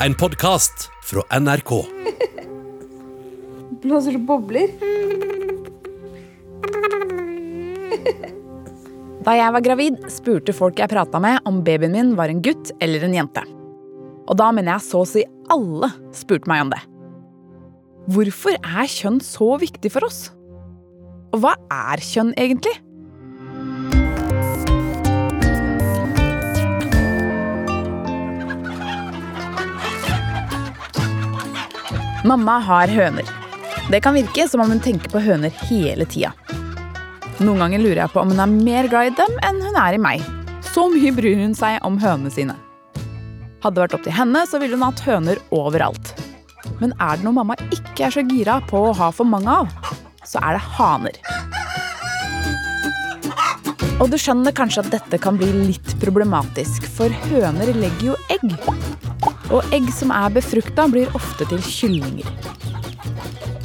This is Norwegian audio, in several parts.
En podkast fra NRK. Blåser det bobler? Da jeg var gravid, spurte folk jeg prata med om babyen min var en gutt eller en jente. Og da mener jeg så å si alle spurte meg om det. Hvorfor er kjønn så viktig for oss? Og hva er kjønn egentlig? Mamma har høner. Det kan virke som om hun tenker på høner hele tida. Noen ganger lurer jeg på om hun er mer glad i dem enn hun er i meg. Så mye bryr hun seg om hønene sine. Hadde det vært opp til henne, så ville hun hatt høner overalt. Men er det noe mamma ikke er så gira på å ha for mange av, så er det haner. Og du skjønner kanskje at dette kan bli litt problematisk, for høner legger jo egg. Og egg som er befrukta, blir ofte til kyllinger.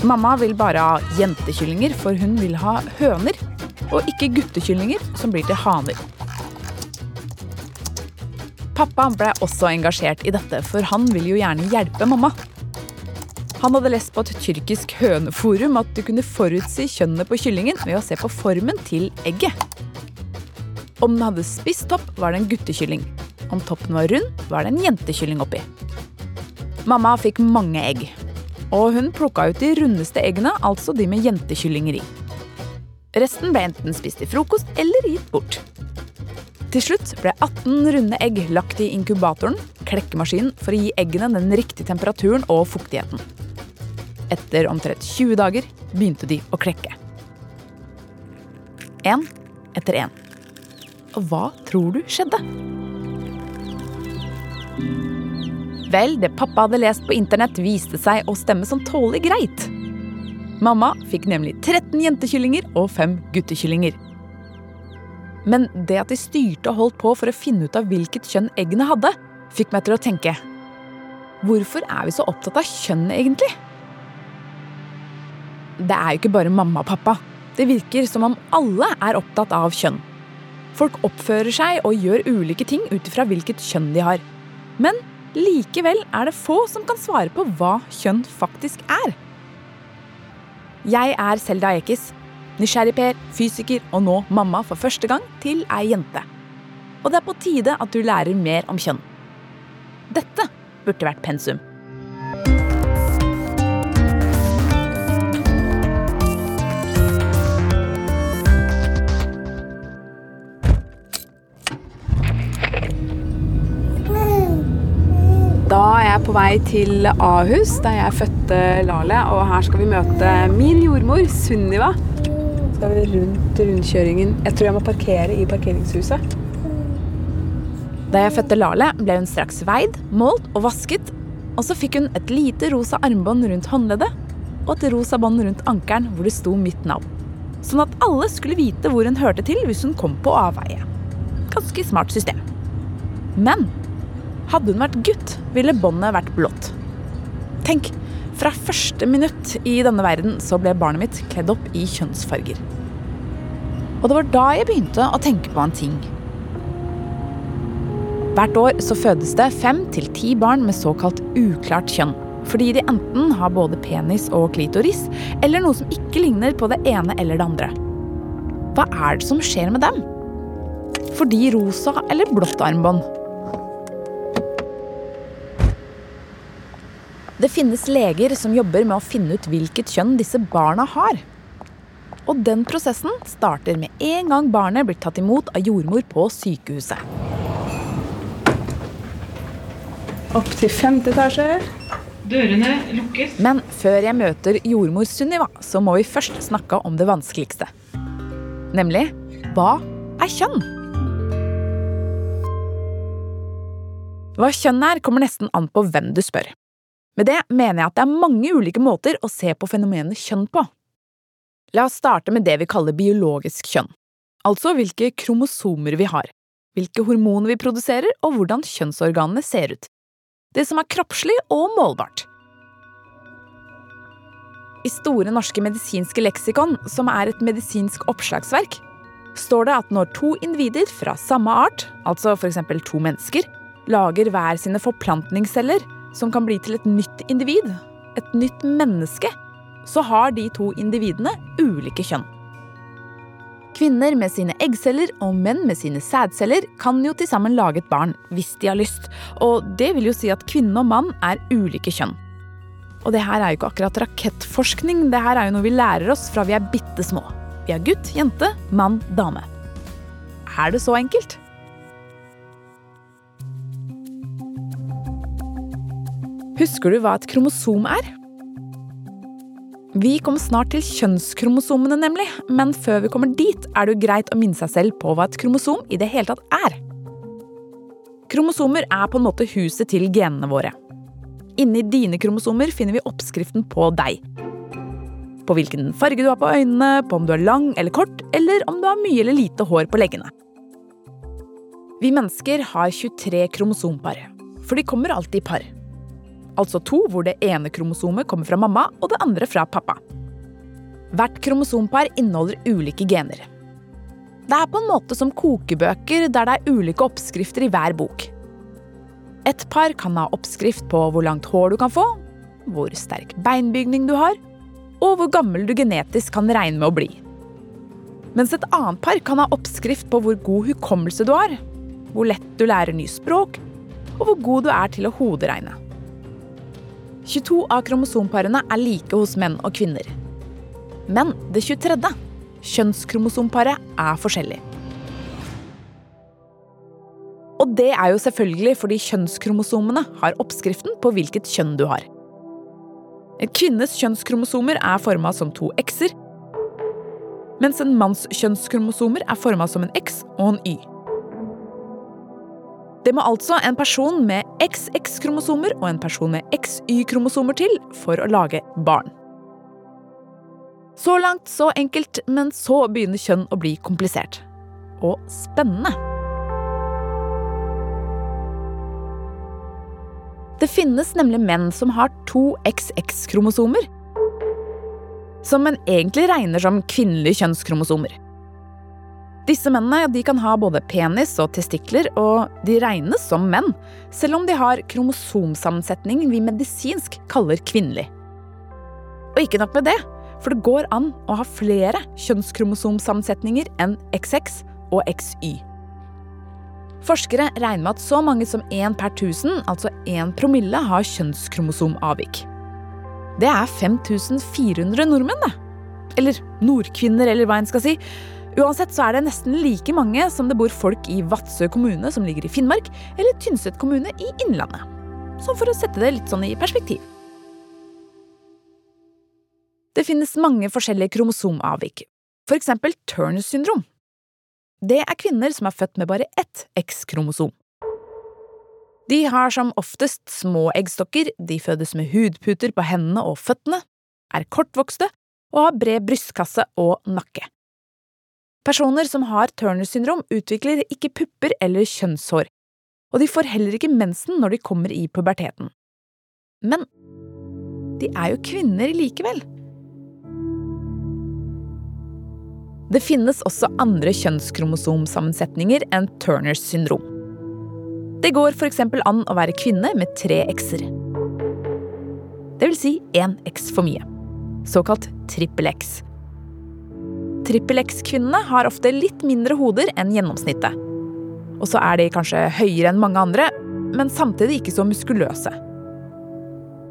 Mamma vil bare ha jentekyllinger, for hun vil ha høner. Og ikke guttekyllinger, som blir til haner. Pappa ble også engasjert i dette, for han vil jo gjerne hjelpe mamma. Han hadde lest på et tyrkisk høneforum at du kunne forutsi kjønnet på kyllingen ved å se på formen til egget. Om den hadde spiss topp, var det en guttekylling. Om toppen var rund, var det en jentekylling oppi. Mamma fikk mange egg. Og hun plukka ut de rundeste eggene, altså de med jentekyllinger i. Resten ble enten spist til frokost eller gitt bort. Til slutt ble 18 runde egg lagt i inkubatoren, klekkemaskinen, for å gi eggene den riktige temperaturen og fuktigheten. Etter omtrent 20 dager begynte de å klekke. Én etter én. Og hva tror du skjedde? Vel, det pappa hadde lest på internett, viste seg å stemme som tålelig greit. Mamma fikk nemlig 13 jentekyllinger og 5 guttekyllinger. Men det at de styrte og holdt på for å finne ut av hvilket kjønn eggene hadde, fikk meg til å tenke Hvorfor er vi så opptatt av kjønn, egentlig? Det er jo ikke bare mamma og pappa. Det virker som om alle er opptatt av kjønn. Folk oppfører seg og gjør ulike ting ut ifra hvilket kjønn de har. Men likevel er det få som kan svare på hva kjønn faktisk er. Jeg er Selda Ekiz, nysgjerrig-Per, fysiker og nå mamma for første gang til ei jente. Og det er på tide at du lærer mer om kjønn. Dette burde vært pensum. På vei til Ahus, der jeg fødte Lale. Og her skal vi møte min jordmor, Sunniva. Så er vi rundt rundkjøringen. Jeg tror jeg må parkere i parkeringshuset. Da jeg fødte Lale, ble hun straks veid, målt og vasket. Og så fikk hun et lite rosa armbånd rundt håndleddet og et rosa bånd rundt ankelen hvor det sto mitt navn. Sånn at alle skulle vite hvor hun hørte til hvis hun kom på avveie. Ganske smart system. Men hadde hun vært gutt, ville båndet vært blått. Tenk, fra første minutt i denne verden så ble barnet mitt kledd opp i kjønnsfarger. Og det var da jeg begynte å tenke på en ting. Hvert år så fødes det fem til ti barn med såkalt uklart kjønn. Fordi de enten har både penis og klitoris, eller noe som ikke ligner på det ene eller det andre. Hva er det som skjer med dem? Får de rosa eller blått armbånd? Det finnes leger som jobber med å finne ut hvilket kjønn disse barna har. Og den prosessen starter med en gang barnet blir tatt imot av jordmor på sykehuset. Opp til femte etasje. Dørene lukkes. Men før jeg møter jordmor Sunniva, så må vi først snakke om det vanskeligste. Nemlig hva er kjønn? Hva kjønn er, kommer nesten an på hvem du spør. Med det mener jeg at det er mange ulike måter å se på fenomenet kjønn på. La oss starte med det vi kaller biologisk kjønn, altså hvilke kromosomer vi har, hvilke hormoner vi produserer og hvordan kjønnsorganene ser ut. Det som er kroppslig og målbart. I Store norske medisinske leksikon, som er et medisinsk oppslagsverk, står det at når to individer fra samme art, altså f.eks. to mennesker, lager hver sine forplantningsceller, som kan bli til et nytt individ, et nytt menneske, så har de to individene ulike kjønn. Kvinner med sine eggceller og menn med sine sædceller kan jo til sammen lage et barn hvis de har lyst, og det vil jo si at kvinne og mann er ulike kjønn. Og det her er jo ikke akkurat rakettforskning, det her er jo noe vi lærer oss fra vi er bitte små. Vi er gutt, jente, mann, dame. Er det så enkelt? Husker du hva et kromosom er? Vi kommer snart til kjønnskromosomene, nemlig, men før vi kommer dit, er det jo greit å minne seg selv på hva et kromosom i det hele tatt er. Kromosomer er på en måte huset til genene våre. Inni dine kromosomer finner vi oppskriften på deg. På hvilken farge du har på øynene, på om du er lang eller kort, eller om du har mye eller lite hår på leggene. Vi mennesker har 23 kromosompar, for de kommer alltid i par. Altså to hvor det ene kromosomet kommer fra mamma og det andre fra pappa. Hvert kromosompar inneholder ulike gener. Det er på en måte som kokebøker der det er ulike oppskrifter i hver bok. Et par kan ha oppskrift på hvor langt hår du kan få, hvor sterk beinbygning du har, og hvor gammel du genetisk kan regne med å bli. Mens et annet par kan ha oppskrift på hvor god hukommelse du har, hvor lett du lærer nye språk, og hvor god du er til å hoderegne. 22 av kromosomparene er like hos menn og kvinner. Men det 23., kjønnskromosomparet, er forskjellig. Og det er jo selvfølgelig fordi kjønnskromosomene har oppskriften på hvilket kjønn du har. En kvinnes kjønnskromosomer er forma som to x-er, mens en manns kjønnskromosomer er forma som en x og en y. Det må altså en person med XX-kromosomer og en person med XY-kromosomer til for å lage barn. Så langt, så enkelt, men så begynner kjønn å bli komplisert. Og spennende. Det finnes nemlig menn som har to XX-kromosomer. Som en egentlig regner som kvinnelige kjønnskromosomer. Disse mennene kan ha både penis og testikler, og de regnes som menn, selv om de har kromosomsammensetning vi medisinsk kaller kvinnelig. Og ikke nok med det, for det går an å ha flere kjønnskromosomsammensetninger enn XX og XY. Forskere regner med at så mange som én per tusen, altså én promille, har kjønnskromosomavvik. Det er 5400 nordmenn, det. Eller nordkvinner, eller hva en skal si. Uansett så er det nesten like mange som det bor folk i Vadsø kommune, som ligger i Finnmark, eller Tynset kommune i Innlandet. Sånn for å sette det litt sånn i perspektiv. Det finnes mange forskjellige kromosomavvik, for eksempel Turner syndrom. Det er kvinner som er født med bare ett X-kromosom. De har som oftest små eggstokker, de fødes med hudputer på hendene og føttene, er kortvokste og har bred brystkasse og nakke. Personer som har Turners syndrom, utvikler ikke pupper eller kjønnshår, og de får heller ikke mensen når de kommer i puberteten. Men de er jo kvinner likevel. Det finnes også andre kjønnskromosomsammensetninger enn Turners syndrom. Det går f.eks. an å være kvinne med tre x-er. Det vil si én x for mye. Såkalt trippel X. Trippel X-kvinnene har ofte litt mindre hoder enn gjennomsnittet. Og så er de kanskje høyere enn mange andre, men samtidig ikke så muskuløse.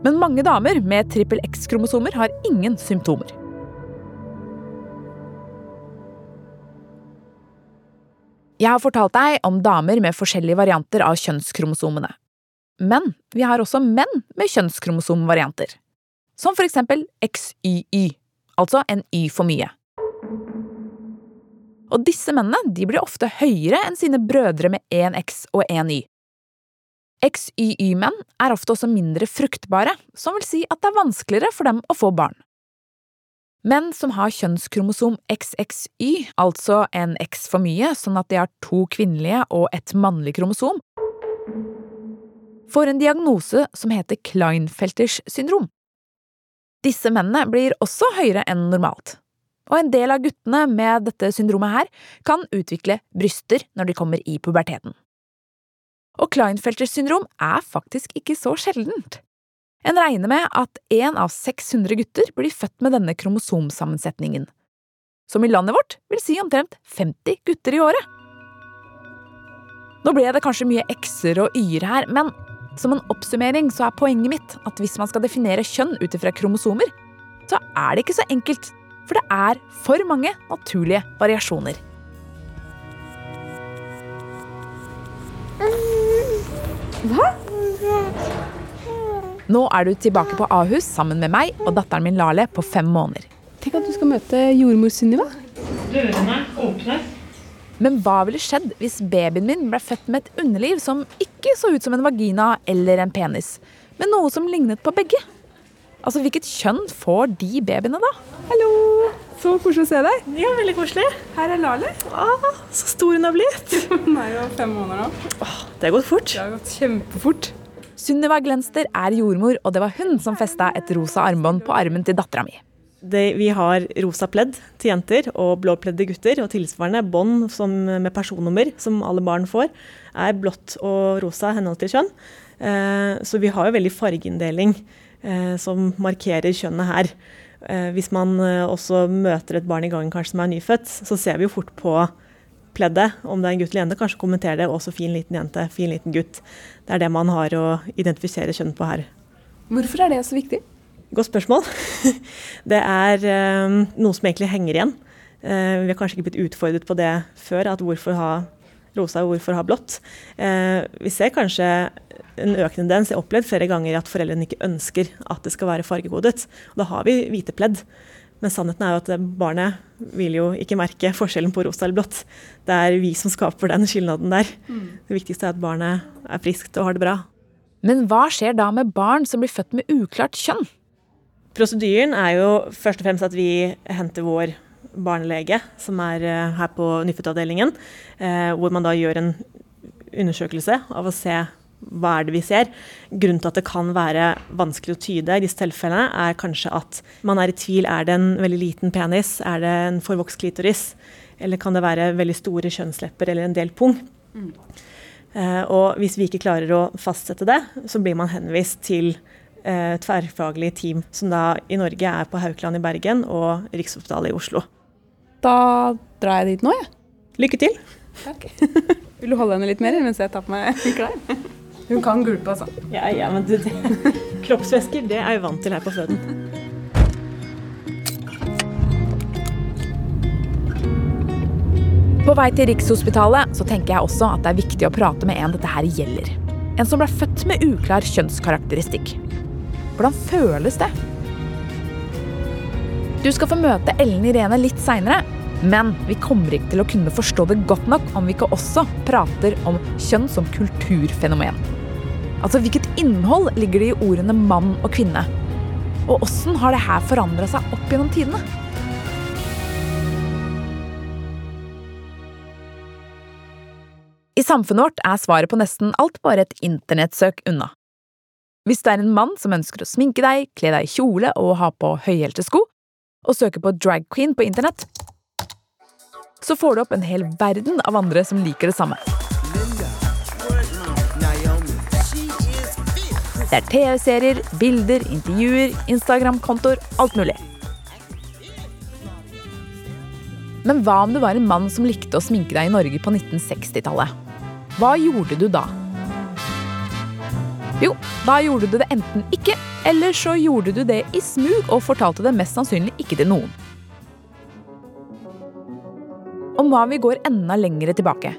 Men mange damer med trippel X-kromosomer har ingen symptomer. Jeg har fortalt deg om damer med forskjellige varianter av kjønnskromosomene. Men vi har også menn med kjønnskromosomvarianter. Som for eksempel XYY, altså en Y for mye. Og disse mennene de blir ofte høyere enn sine brødre med én X og én Y. XYY-menn er ofte også mindre fruktbare, som vil si at det er vanskeligere for dem å få barn. Menn som har kjønnskromosom XXY, altså en X for mye, sånn at de har to kvinnelige og et mannlig kromosom, får en diagnose som heter Kleinfelters syndrom. Disse mennene blir også høyere enn normalt. Og en del av guttene med dette syndromet her kan utvikle bryster når de kommer i puberteten. Og Kleinfelters syndrom er faktisk ikke så sjeldent. En regner med at én av 600 gutter blir født med denne kromosomsammensetningen. Som i landet vårt vil si omtrent 50 gutter i året. Nå ble det kanskje mye x-er og y-er her, men som en oppsummering så er poenget mitt at hvis man skal definere kjønn ut ifra kromosomer, så er det ikke så enkelt, for det er for mange naturlige variasjoner. Hva? Nå er du tilbake på Ahus sammen med meg og datteren min Lale på fem måneder. Tenk at du skal møte jordmor Sunniva. Dørene åpnes. Men hva ville skjedd hvis babyen min ble født med et underliv som ikke så ut som en vagina eller en penis, men noe som lignet på begge? Altså, Hvilket kjønn får de babyene da? Hallo! Så koselig å se deg. Ja, veldig koselig. Her er Lale. Ah, så stor hun har blitt. Hun er jo fem måneder nå. Det har gått fort. Det har gått kjempefort. Sunniva Glenster er jordmor, og det var hun som festa et rosa armbånd på armen til dattera mi. Det, vi har rosa pledd til jenter og blå pledd til gutter. Og tilsvarende bånd med personnummer, som alle barn får, er blått og rosa i henhold til kjønn. Eh, så vi har jo veldig fargeinndeling som markerer kjønnet her. Eh, hvis man eh, også møter et barn i gangen kanskje som er nyfødt, så ser vi jo fort på pleddet, om det er en gutt eller jente. Kanskje kommenterer det også fin liten jente, fin liten gutt. Det er det man har å identifisere kjønn på her. Hvorfor er det så viktig? Godt spørsmål. Det er noe som egentlig henger igjen. Vi har kanskje ikke blitt utfordret på det før, at hvorfor ha rosa og hvorfor ha blått. Eh, vi ser kanskje en økende tendens. Jeg har opplevd flere ganger at foreldrene ikke ønsker at det skal være fargekodet. Da har vi hvite pledd. Men sannheten er jo at barnet vil jo ikke merke forskjellen på rosa eller blått. Det er vi som skaper den skilnaden der. Mm. Det viktigste er at barnet er friskt og har det bra. Men hva skjer da med barn som blir født med uklart kjønn? Prosedyren er jo først og fremst at vi henter vår barnelege, som er eh, her på nyfødtavdelingen, eh, hvor man da gjør en undersøkelse av å se hva er det vi ser. Grunnen til at det kan være vanskelig å tyde i disse tilfellene, er kanskje at man er i tvil. Er det en veldig liten penis? Er det en forvokst klitoris? Eller kan det være veldig store kjønnslepper eller en del pung? Mm. Eh, og hvis vi ikke klarer å fastsette det, så blir man henvist til eh, tverrfaglige team, som da i Norge er på Haukeland i Bergen og Rikshospitalet i Oslo. Da drar jeg dit nå, jeg. Ja. Lykke til. Takk. Vil du holde henne litt mer mens jeg tar på meg klær? Hun kan gulpe, altså. Ja, ja, men du, det, kroppsvæsker det er jeg vant til her på føden. På vei til Rikshospitalet så tenker jeg også at det er viktig å prate med en dette her gjelder. En som ble født med uklar kjønnskarakteristikk. Hvordan føles det? Du skal få møte Ellen Irene litt seinere, men vi kommer ikke til å kunne forstå det godt nok om vi ikke også prater om kjønn som kulturfenomen. Altså, Hvilket innhold ligger det i ordene mann og kvinne? Og åssen har det her forandra seg opp gjennom tidene? I samfunnet vårt er svaret på nesten alt bare et internettsøk unna. Hvis det er en mann som ønsker å sminke deg, kle deg i kjole og ha på høyhælte sko, og søker på drag queen på internett, så får du opp en hel verden av andre som liker det samme. Det er TV-serier, bilder, intervjuer, Instagram-kontoer, alt mulig. Men hva om du var en mann som likte å sminke deg i Norge på 1960-tallet? Hva gjorde du da? Jo, da gjorde du det enten ikke, eller så gjorde du det i smug og fortalte det mest sannsynlig ikke til noen. Og hva om vi går enda lengre tilbake?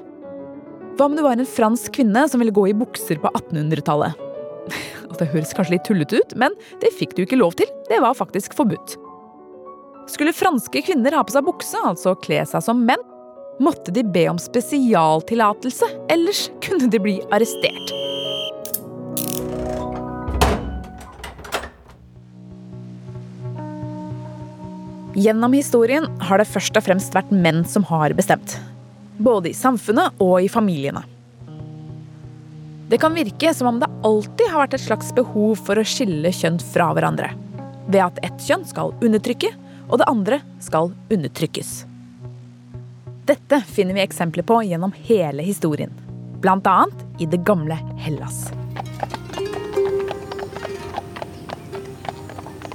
Hva om du var en fransk kvinne som ville gå i bukser på 1800-tallet? Det høres kanskje litt tullete ut, men det fikk du ikke lov til. Det var faktisk forbudt. Skulle franske kvinner ha på seg bukse, altså kle seg som menn, måtte de be om spesialtillatelse, ellers kunne de bli arrestert. Gjennom historien har det først og fremst vært menn som har bestemt. Både i samfunnet og i familiene. Det kan virke som om det alltid har vært et slags behov for å skille kjønn fra hverandre. Ved at ett kjønn skal undertrykke, og det andre skal undertrykkes. Dette finner vi eksempler på gjennom hele historien. Annet i det gamle Hellas.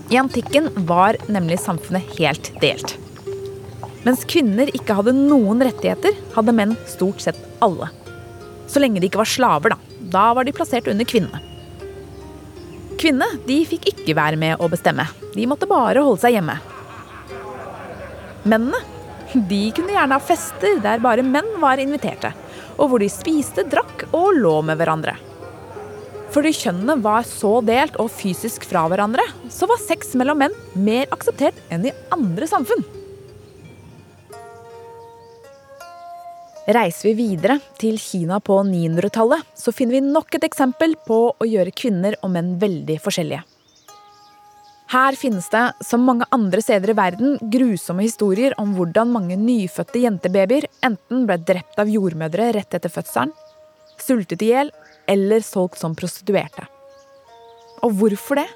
I antikken var nemlig samfunnet helt delt. Mens kvinner ikke hadde noen rettigheter, hadde menn stort sett alle. Så lenge de ikke var slaver, da. Da var de plassert under kvinnene. Kvinnene de fikk ikke være med å bestemme. De måtte bare holde seg hjemme. Mennene de kunne gjerne ha fester der bare menn var inviterte, og hvor de spiste, drakk og lå med hverandre. Fordi kjønnene var så delt og fysisk fra hverandre, så var sex mellom menn mer akseptert enn i andre samfunn. Reiser vi videre til Kina på 900-tallet, så finner vi nok et eksempel på å gjøre kvinner og menn veldig forskjellige. Her finnes det, som mange andre steder i verden, grusomme historier om hvordan mange nyfødte jentebabyer enten ble drept av jordmødre rett etter fødselen, sultet i hjel eller solgt som prostituerte. Og hvorfor det?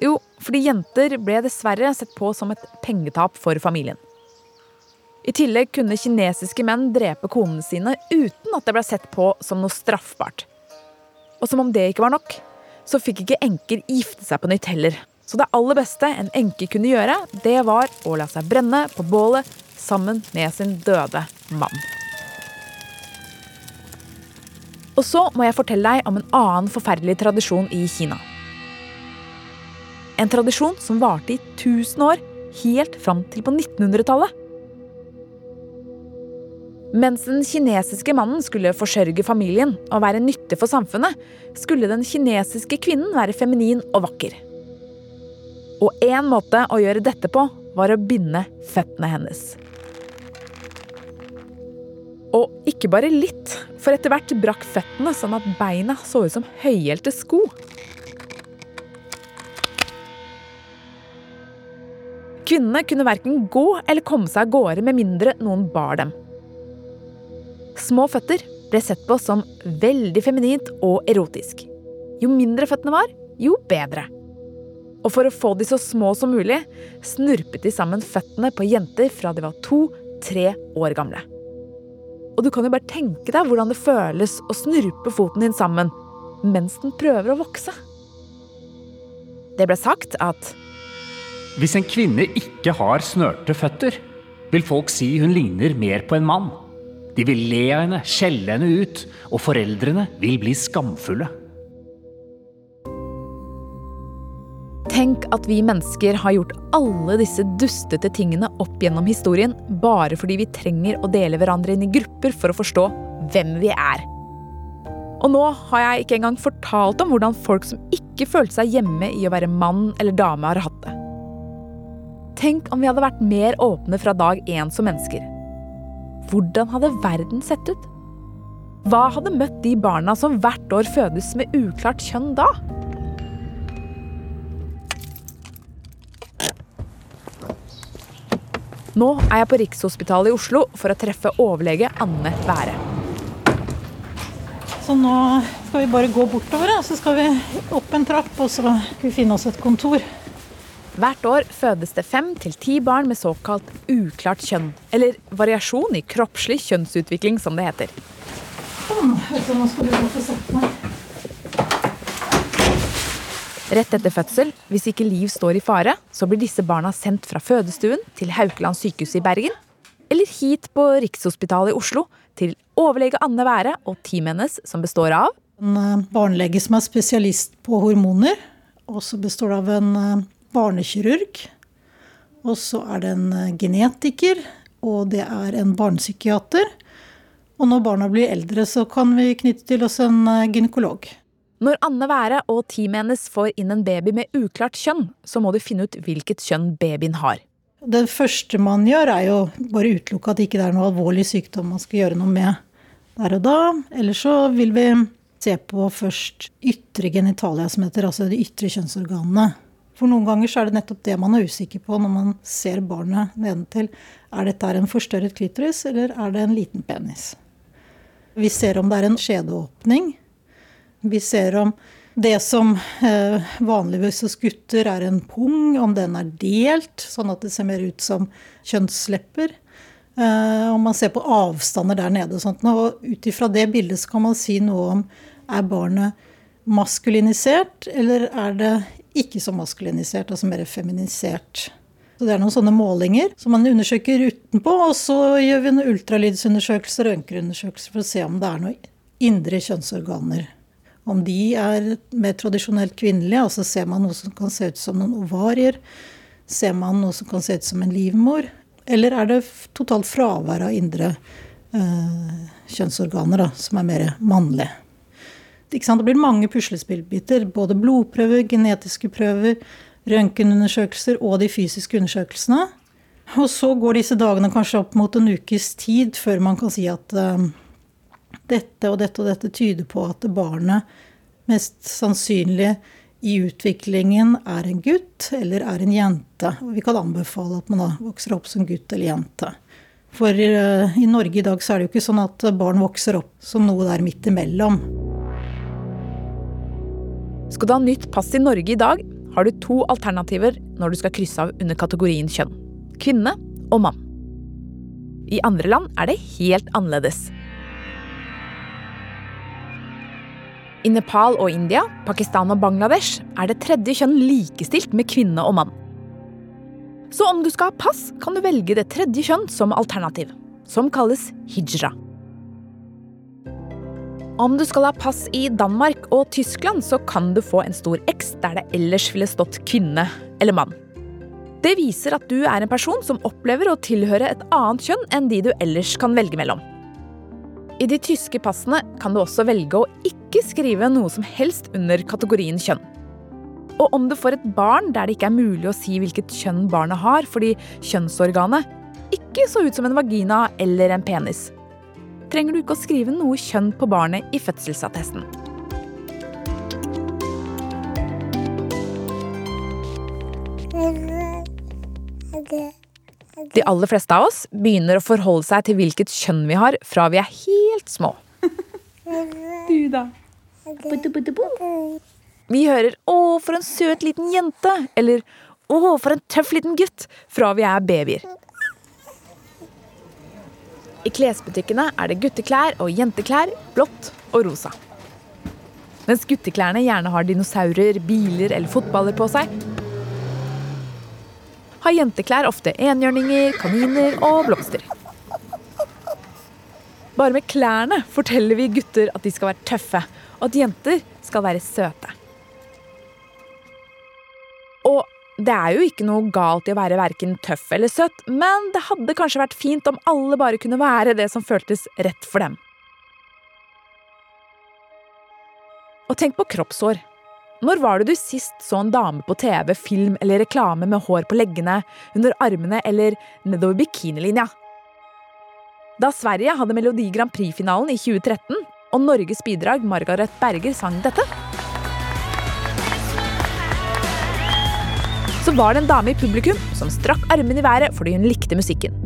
Jo, fordi jenter ble dessverre sett på som et pengetap for familien. I tillegg kunne kinesiske menn drepe konene sine uten at det ble sett på som noe straffbart. Og som om det ikke var nok, så fikk ikke enker gifte seg på nytt heller. Så det aller beste en enke kunne gjøre, det var å la seg brenne på bålet sammen med sin døde mann. Og så må jeg fortelle deg om en annen forferdelig tradisjon i Kina. En tradisjon som varte i 1000 år, helt fram til på 1900-tallet. Mens den kinesiske mannen skulle forsørge familien og være nyttig for samfunnet, skulle den kinesiske kvinnen være feminin og vakker. Og én måte å gjøre dette på var å binde føttene hennes. Og ikke bare litt, for etter hvert brakk føttene sånn at beina så ut som høyhælte sko. Kvinnene kunne verken gå eller komme seg av gårde med mindre noen bar dem. Små føtter ble sett på som veldig feminint og erotisk. Jo mindre føttene var, jo bedre. Og for å få de så små som mulig, snurpet de sammen føttene på jenter fra de var to-tre år gamle. Og du kan jo bare tenke deg hvordan det føles å snurpe foten din sammen mens den prøver å vokse. Det ble sagt at Hvis en kvinne ikke har snørte føtter, vil folk si hun ligner mer på en mann. De vil le av henne, skjelle henne ut, og foreldrene vil bli skamfulle. Tenk at vi mennesker har gjort alle disse dustete tingene opp gjennom historien bare fordi vi trenger å dele hverandre inn i grupper for å forstå hvem vi er. Og nå har jeg ikke engang fortalt om hvordan folk som ikke følte seg hjemme i å være mann eller dame, har hatt det. Tenk om vi hadde vært mer åpne fra dag én som mennesker. Hvordan hadde verden sett ut? Hva hadde møtt de barna som hvert år fødes med uklart kjønn da? Nå er jeg på Rikshospitalet i Oslo for å treffe overlege Anne Være. Så nå skal vi bare gå bortover, så skal vi opp en trapp, og så skal vi finne oss et kontor. Hvert år fødes det fem til ti barn med såkalt uklart kjønn. Eller variasjon i kroppslig kjønnsutvikling, som det heter. Sånn, nå skal du få sette meg. Rett etter fødsel, hvis ikke liv står i fare, så blir disse barna sendt fra fødestuen til Haukeland sykehus i Bergen, eller hit på Rikshospitalet i Oslo til overlege Anne Være og teamet hennes, som består av En eh, barnelege som er spesialist på hormoner. Og så består det av en eh, barnekirurg. Og så er det en eh, genetiker, og det er en barnepsykiater. Og når barna blir eldre, så kan vi knytte til oss en gynekolog. Når Anne Være og teamet hennes får inn en baby med uklart kjønn, så må de finne ut hvilket kjønn babyen har. Det første man gjør, er jo bare utelukke at det ikke er noe alvorlig sykdom man skal gjøre noe med der og da. Eller så vil vi se på først ytre genitalia, som heter altså de ytre kjønnsorganene. For noen ganger så er det nettopp det man er usikker på når man ser barnet nedentil. Er dette en forstørret klitoris, eller er det en liten penis? Vi ser om det er en skjedeåpning. Vi ser om det som eh, vanligvis hos gutter er en pung, om den er delt, sånn at det ser mer ut som kjønnslepper. Eh, og man ser på avstander der nede. Og sånt. Og ut ifra det bildet så kan man si noe om er barnet maskulinisert, eller er det ikke så maskulinisert, altså mer feminisert. Så Det er noen sånne målinger som man undersøker utenpå. Og så gjør vi noen ultralydsundersøkelser og røntgenundersøkelser for å se om det er noen indre kjønnsorganer. Om de er mer tradisjonelt kvinnelige, altså ser man noe som kan se ut som noen ovarier. Ser man noe som kan se ut som en livmor? Eller er det totalt fravær av indre eh, kjønnsorganer, da, som er mer mannlige? Det blir mange puslespillbiter. Både blodprøver, genetiske prøver, røntgenundersøkelser og de fysiske undersøkelsene. Og så går disse dagene kanskje opp mot en ukes tid før man kan si at uh, dette og dette og dette tyder på at barnet mest sannsynlig i utviklingen er en gutt eller er en jente. Vi kan anbefale at man da vokser opp som gutt eller jente. For uh, i Norge i dag så er det jo ikke sånn at barn vokser opp som noe der midt imellom. Skal du ha nytt pass i Norge i dag, har du to alternativer når du skal krysse av under kategorien kjønn. Kvinne og mann. I andre land er det helt annerledes. I Nepal og India, Pakistan og Bangladesh er det tredje kjønn likestilt med kvinne og mann. Så om du skal ha pass, kan du velge det tredje kjønn som alternativ, som kalles hijra. Om du skal ha pass i Danmark og Tyskland, så kan du få en stor X der det ellers ville stått kvinne eller mann. Det viser at du er en person som opplever å tilhøre et annet kjønn enn de du ellers kan velge mellom. I de tyske passene kan du også velge å ikke skrive noe som helst under kategorien kjønn. Og om du får et barn der det ikke er mulig å si hvilket kjønn barnet har fordi kjønnsorganet ikke så ut som en vagina eller en penis, trenger du ikke å skrive noe kjønn på barnet i fødselsattesten. De aller fleste av oss begynner å forholde seg til hvilket kjønn vi har fra vi er helt små. Du, da? Vi hører 'Å, for en søt liten jente' eller 'Å, for en tøff liten gutt' fra vi er babyer. I klesbutikkene er det gutteklær og jenteklær, blått og rosa. Mens gutteklærne gjerne har dinosaurer, biler eller fotballer på seg, har jenteklær ofte enhjørninger, kaniner og blomster. Bare med klærne forteller vi gutter at de skal være tøffe, og at jenter skal være søte. Og det er jo ikke noe galt i å være verken tøff eller søt, men det hadde kanskje vært fint om alle bare kunne være det som føltes rett for dem. Og tenk på kroppshår. Når var det du sist så en dame på TV, film eller reklame med hår på leggene, under armene eller nedover bikinilinja? Da Sverige hadde Melodi Grand Prix-finalen i 2013, og Norges bidrag Margaret Berger sang dette, så var det en dame i publikum som strakk armene i været fordi hun likte musikken.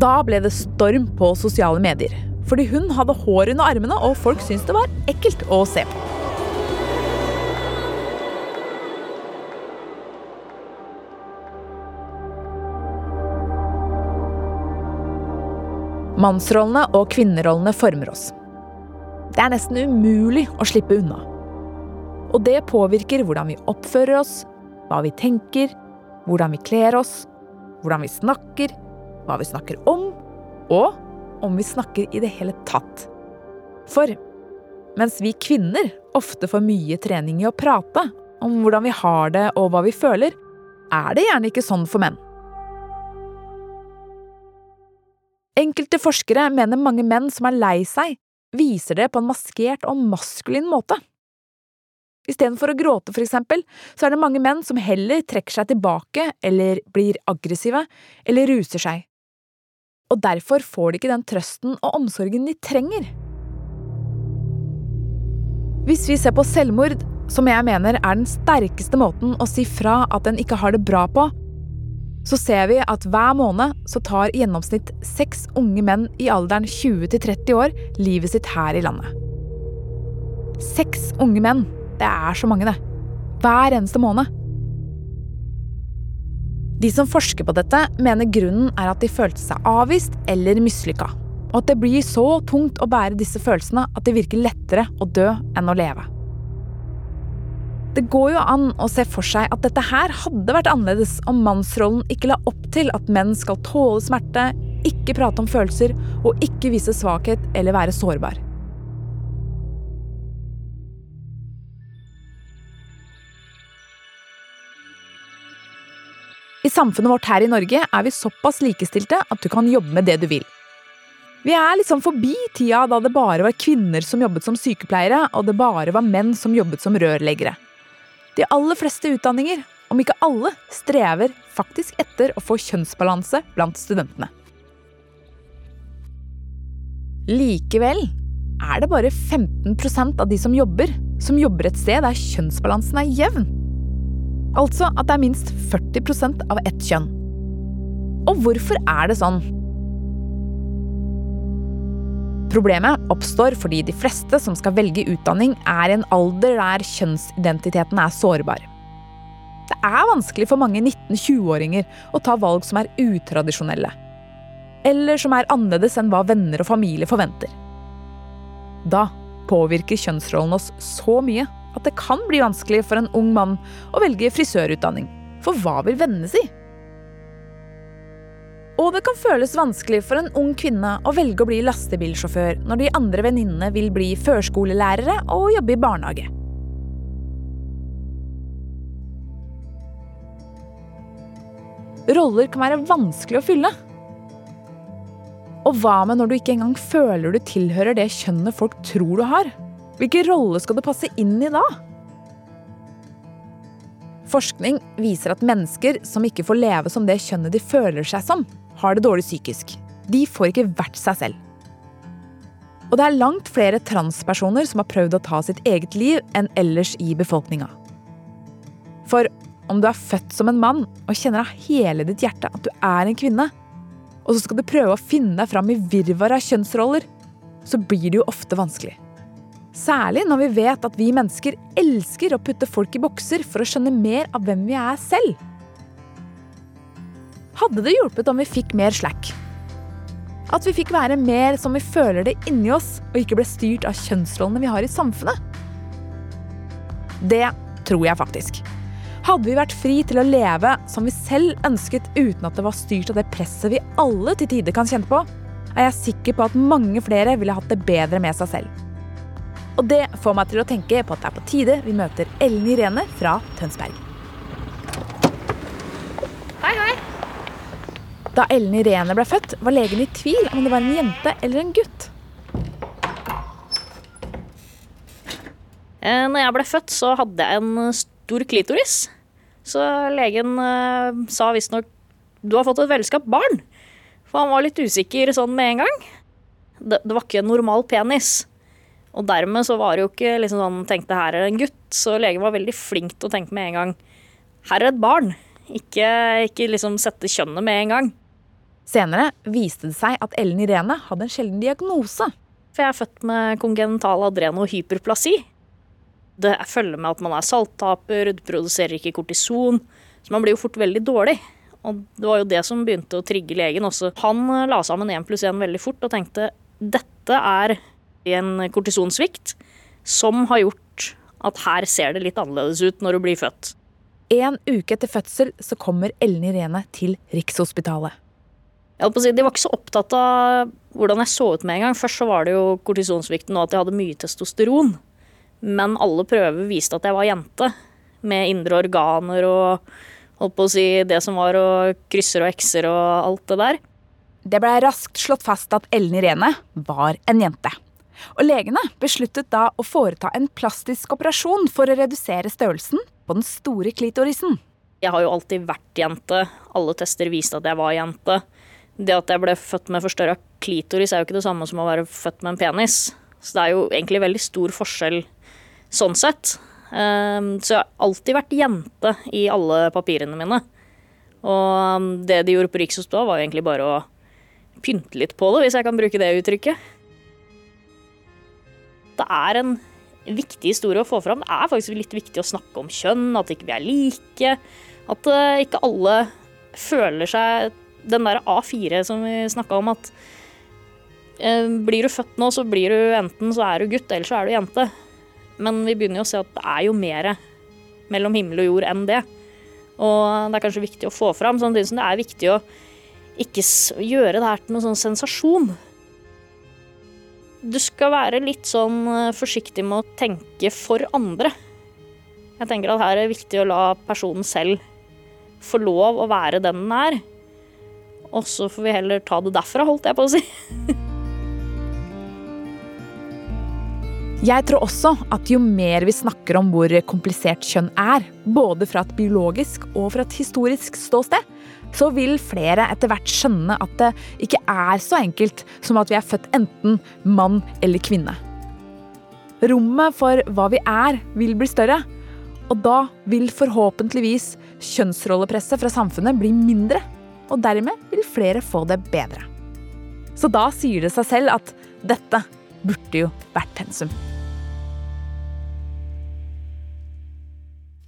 Da ble det storm på sosiale medier. Fordi hun hadde hår under armene, og folk syntes det var ekkelt å se på. Mannsrollene og kvinnerollene former oss. Det er nesten umulig å slippe unna. Og det påvirker hvordan vi oppfører oss, hva vi tenker, hvordan vi kler oss, hvordan vi snakker, hva vi snakker om, og om vi snakker i det hele tatt. For mens vi kvinner ofte får mye trening i å prate om hvordan vi har det og hva vi føler, er det gjerne ikke sånn for menn. Enkelte forskere mener mange menn som er lei seg, viser det på en maskert og maskulin måte. Istedenfor å gråte, for eksempel, så er det mange menn som heller trekker seg tilbake eller blir aggressive eller ruser seg. Og derfor får de ikke den trøsten og omsorgen de trenger. Hvis vi ser på selvmord, som jeg mener er den sterkeste måten å si fra at en ikke har det bra på, så ser vi at hver måned så tar i gjennomsnitt seks unge menn i alderen 20 til 30 år livet sitt her i landet. Seks unge menn det er så mange, det. Hver eneste måned. De som forsker på dette, mener grunnen er at de følte seg avvist eller mislykka. Og at det blir så tungt å bære disse følelsene at det virker lettere å dø enn å leve. Det går jo an å se for seg at dette her hadde vært annerledes om mannsrollen ikke la opp til at menn skal tåle smerte, ikke prate om følelser og ikke vise svakhet eller være sårbar. I samfunnet vårt her i Norge er vi såpass likestilte at du kan jobbe med det du vil. Vi er liksom forbi tida da det bare var kvinner som jobbet som sykepleiere, og det bare var menn som jobbet som rørleggere. De aller fleste utdanninger, om ikke alle, strever faktisk etter å få kjønnsbalanse blant studentene. Likevel er det bare 15% av de som jobber, som jobber et sted der kjønnsbalansen er jevn. Altså at det er minst 40% av ett kjønn. Og hvorfor er det sånn? Problemet oppstår fordi de fleste som skal velge utdanning, er i en alder der kjønnsidentiteten er sårbar. Det er vanskelig for mange 19-20-åringer å ta valg som er utradisjonelle. Eller som er annerledes enn hva venner og familie forventer. Da påvirker kjønnsrollen oss så mye at det kan bli vanskelig for en ung mann å velge frisørutdanning. For hva vil vennene si? Og det kan føles vanskelig for en ung kvinne å velge å bli lastebilsjåfør når de andre venninnene vil bli førskolelærere og jobbe i barnehage. Roller kan være vanskelig å fylle. Og hva med når du ikke engang føler du tilhører det kjønnet folk tror du har? Hvilken rolle skal du passe inn i da? Forskning viser at mennesker som ikke får leve som det kjønnet de føler seg som, har det dårlig psykisk. De får ikke vært seg selv. Og det er langt flere transpersoner som har prøvd å ta sitt eget liv enn ellers i befolkninga. For om du er født som en mann og kjenner av hele ditt hjerte at du er en kvinne, og så skal du prøve å finne deg fram i virvaret av kjønnsroller, så blir det jo ofte vanskelig. Særlig når vi vet at vi mennesker elsker å putte folk i bokser for å skjønne mer av hvem vi er selv. Hadde det hjulpet om vi fikk mer slack? At vi fikk være mer som vi føler det inni oss, og ikke ble styrt av kjønnsrollene vi har i samfunnet? Det tror jeg faktisk. Hadde vi vært fri til å leve som vi selv ønsket uten at det var styrt av det presset vi alle til tider kan kjenne på, er jeg sikker på at mange flere ville hatt det bedre med seg selv. Og det får meg til å tenke på at det er på tide vi møter Ellen Irene fra Tønsberg. Hei, hei. Da Ellen Irene ble født, var legen i tvil om det var en jente eller en gutt. Eh, Når jeg ble født, så hadde jeg en stor klitoris. Så legen eh, sa visstnok du har fått et velskapt barn. For han var litt usikker sånn med en gang. Det, det var ikke en normal penis. Og dermed så var det jo ikke liksom sånn tenkte her er en gutt. Så legen var veldig flink til å tenke med en gang her er et barn. Ikke, ikke liksom sette kjønnet med en gang. Senere viste det seg at Ellen Irene hadde en sjelden diagnose. For jeg er født med kongenital adrenohyperplasi. Det følger med at man er salttaper, du produserer ikke kortison. Så man blir jo fort veldig dårlig. Og det var jo det som begynte å trigge legen også. Han eh, la sammen én pluss én veldig fort og tenkte dette er en kortisonsvikt som har gjort at her ser det litt annerledes ut når du blir født. En uke etter fødsel så kommer Ellen Irene til Rikshospitalet. Jeg holdt på å si, De var ikke så opptatt av hvordan jeg så ut med en gang. Først så var det jo kortisonsvikten og at jeg hadde mye testosteron. Men alle prøver viste at jeg var jente. Med indre organer og holdt på å si, det som var og krysser og ekser og alt det der. Det ble raskt slått fast at Ellen Irene var en jente. Og legene besluttet da å foreta en plastisk operasjon for å redusere størrelsen på den store klitorisen. Jeg har jo alltid vært jente. Alle tester viste at jeg var jente. Det at jeg ble født med forstørra klitoris er jo ikke det samme som å være født med en penis. Så det er jo egentlig veldig stor forskjell sånn sett. Um, så jeg har alltid vært jente i alle papirene mine. Og det de gjorde på Rikshospitalet, var jo egentlig bare å pynte litt på det, hvis jeg kan bruke det uttrykket. Det er en viktig historie å få fram. Det er faktisk litt viktig å snakke om kjønn, at ikke vi er like. At uh, ikke alle føler seg Den der A4 som vi snakka om, at eh, blir du født nå, så blir du enten så er du gutt, eller så er du jente. Men vi begynner jo å se at det er jo mer mellom himmel og jord enn det. Og det er kanskje viktig å få fram, samtidig som det er viktig å ikke gjøre det her til noen sånn sensasjon. Du skal være litt sånn eh, forsiktig med å tenke for andre. Jeg tenker at her er det viktig å la personen selv få lov å være den den er. Og så får vi heller ta det derfra, holdt jeg på å si. Jeg tror også at jo mer vi snakker om hvor komplisert kjønn er, både fra et biologisk og fra et historisk ståsted, så vil flere etter hvert skjønne at det ikke er så enkelt som at vi er født enten mann eller kvinne. Rommet for hva vi er, vil bli større. Og da vil forhåpentligvis kjønnsrollepresset fra samfunnet bli mindre. Og dermed vil flere få det bedre. Så da sier det seg selv at dette burde jo vært pensum.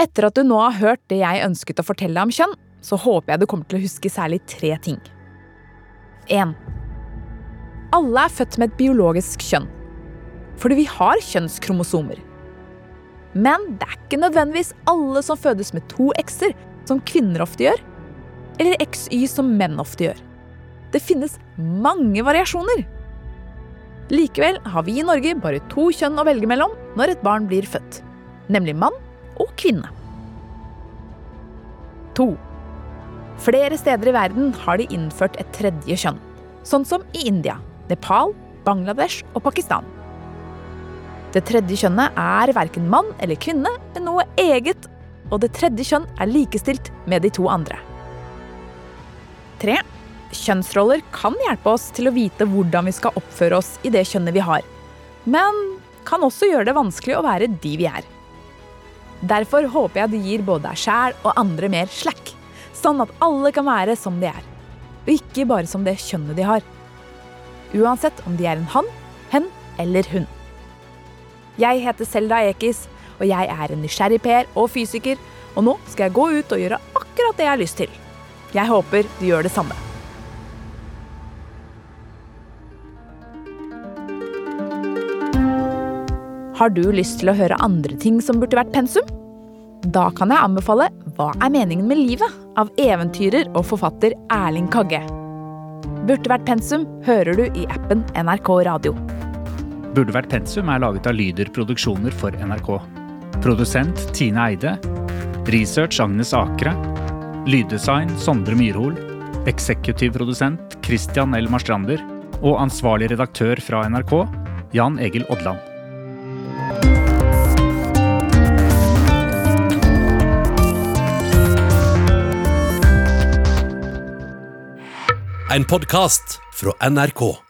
Etter at du nå har hørt det jeg ønsket å fortelle om kjønn, så håper jeg du kommer til å huske særlig tre ting. 1. Alle er født med et biologisk kjønn. Fordi vi har kjønnskromosomer. Men det er ikke nødvendigvis alle som fødes med to x-er, som kvinner ofte gjør, eller XY som menn ofte gjør. Det finnes mange variasjoner. Likevel har vi i Norge bare to kjønn å velge mellom når et barn blir født, nemlig mann og kvinne. 2. Flere steder i verden har de innført et tredje kjønn, sånn som i India, Nepal, Bangladesh og Pakistan. Det tredje kjønnet er verken mann eller kvinne, men noe eget, og det tredje kjønn er likestilt med de to andre. 3. Kjønnsroller kan hjelpe oss til å vite hvordan vi skal oppføre oss i det kjønnet vi har, men kan også gjøre det vanskelig å være de vi er. Derfor håper jeg du gir både deg sjæl og andre mer slack, sånn at alle kan være som de er, og ikke bare som det kjønnet de har. Uansett om de er en han, hen eller hun. Jeg heter Selda Ekiz, og jeg er en nysgjerrig per og fysiker, og nå skal jeg gå ut og gjøre akkurat det jeg har lyst til. Jeg håper du gjør det samme. Har du lyst til å høre andre ting som burde vært pensum? Da kan jeg anbefale Hva er meningen med livet? av eventyrer og forfatter Erling Kagge. Burde vært pensum hører du i appen NRK Radio. Burde vært pensum er laget av Lyder Produksjoner for NRK. Produsent Tine Eide. Research Agnes Akre. Lyddesign Sondre Myrhol. Eksekutiv produsent Christian Elmar Strander. Og ansvarlig redaktør fra NRK Jan Egil Odland. En podkast fra NRK.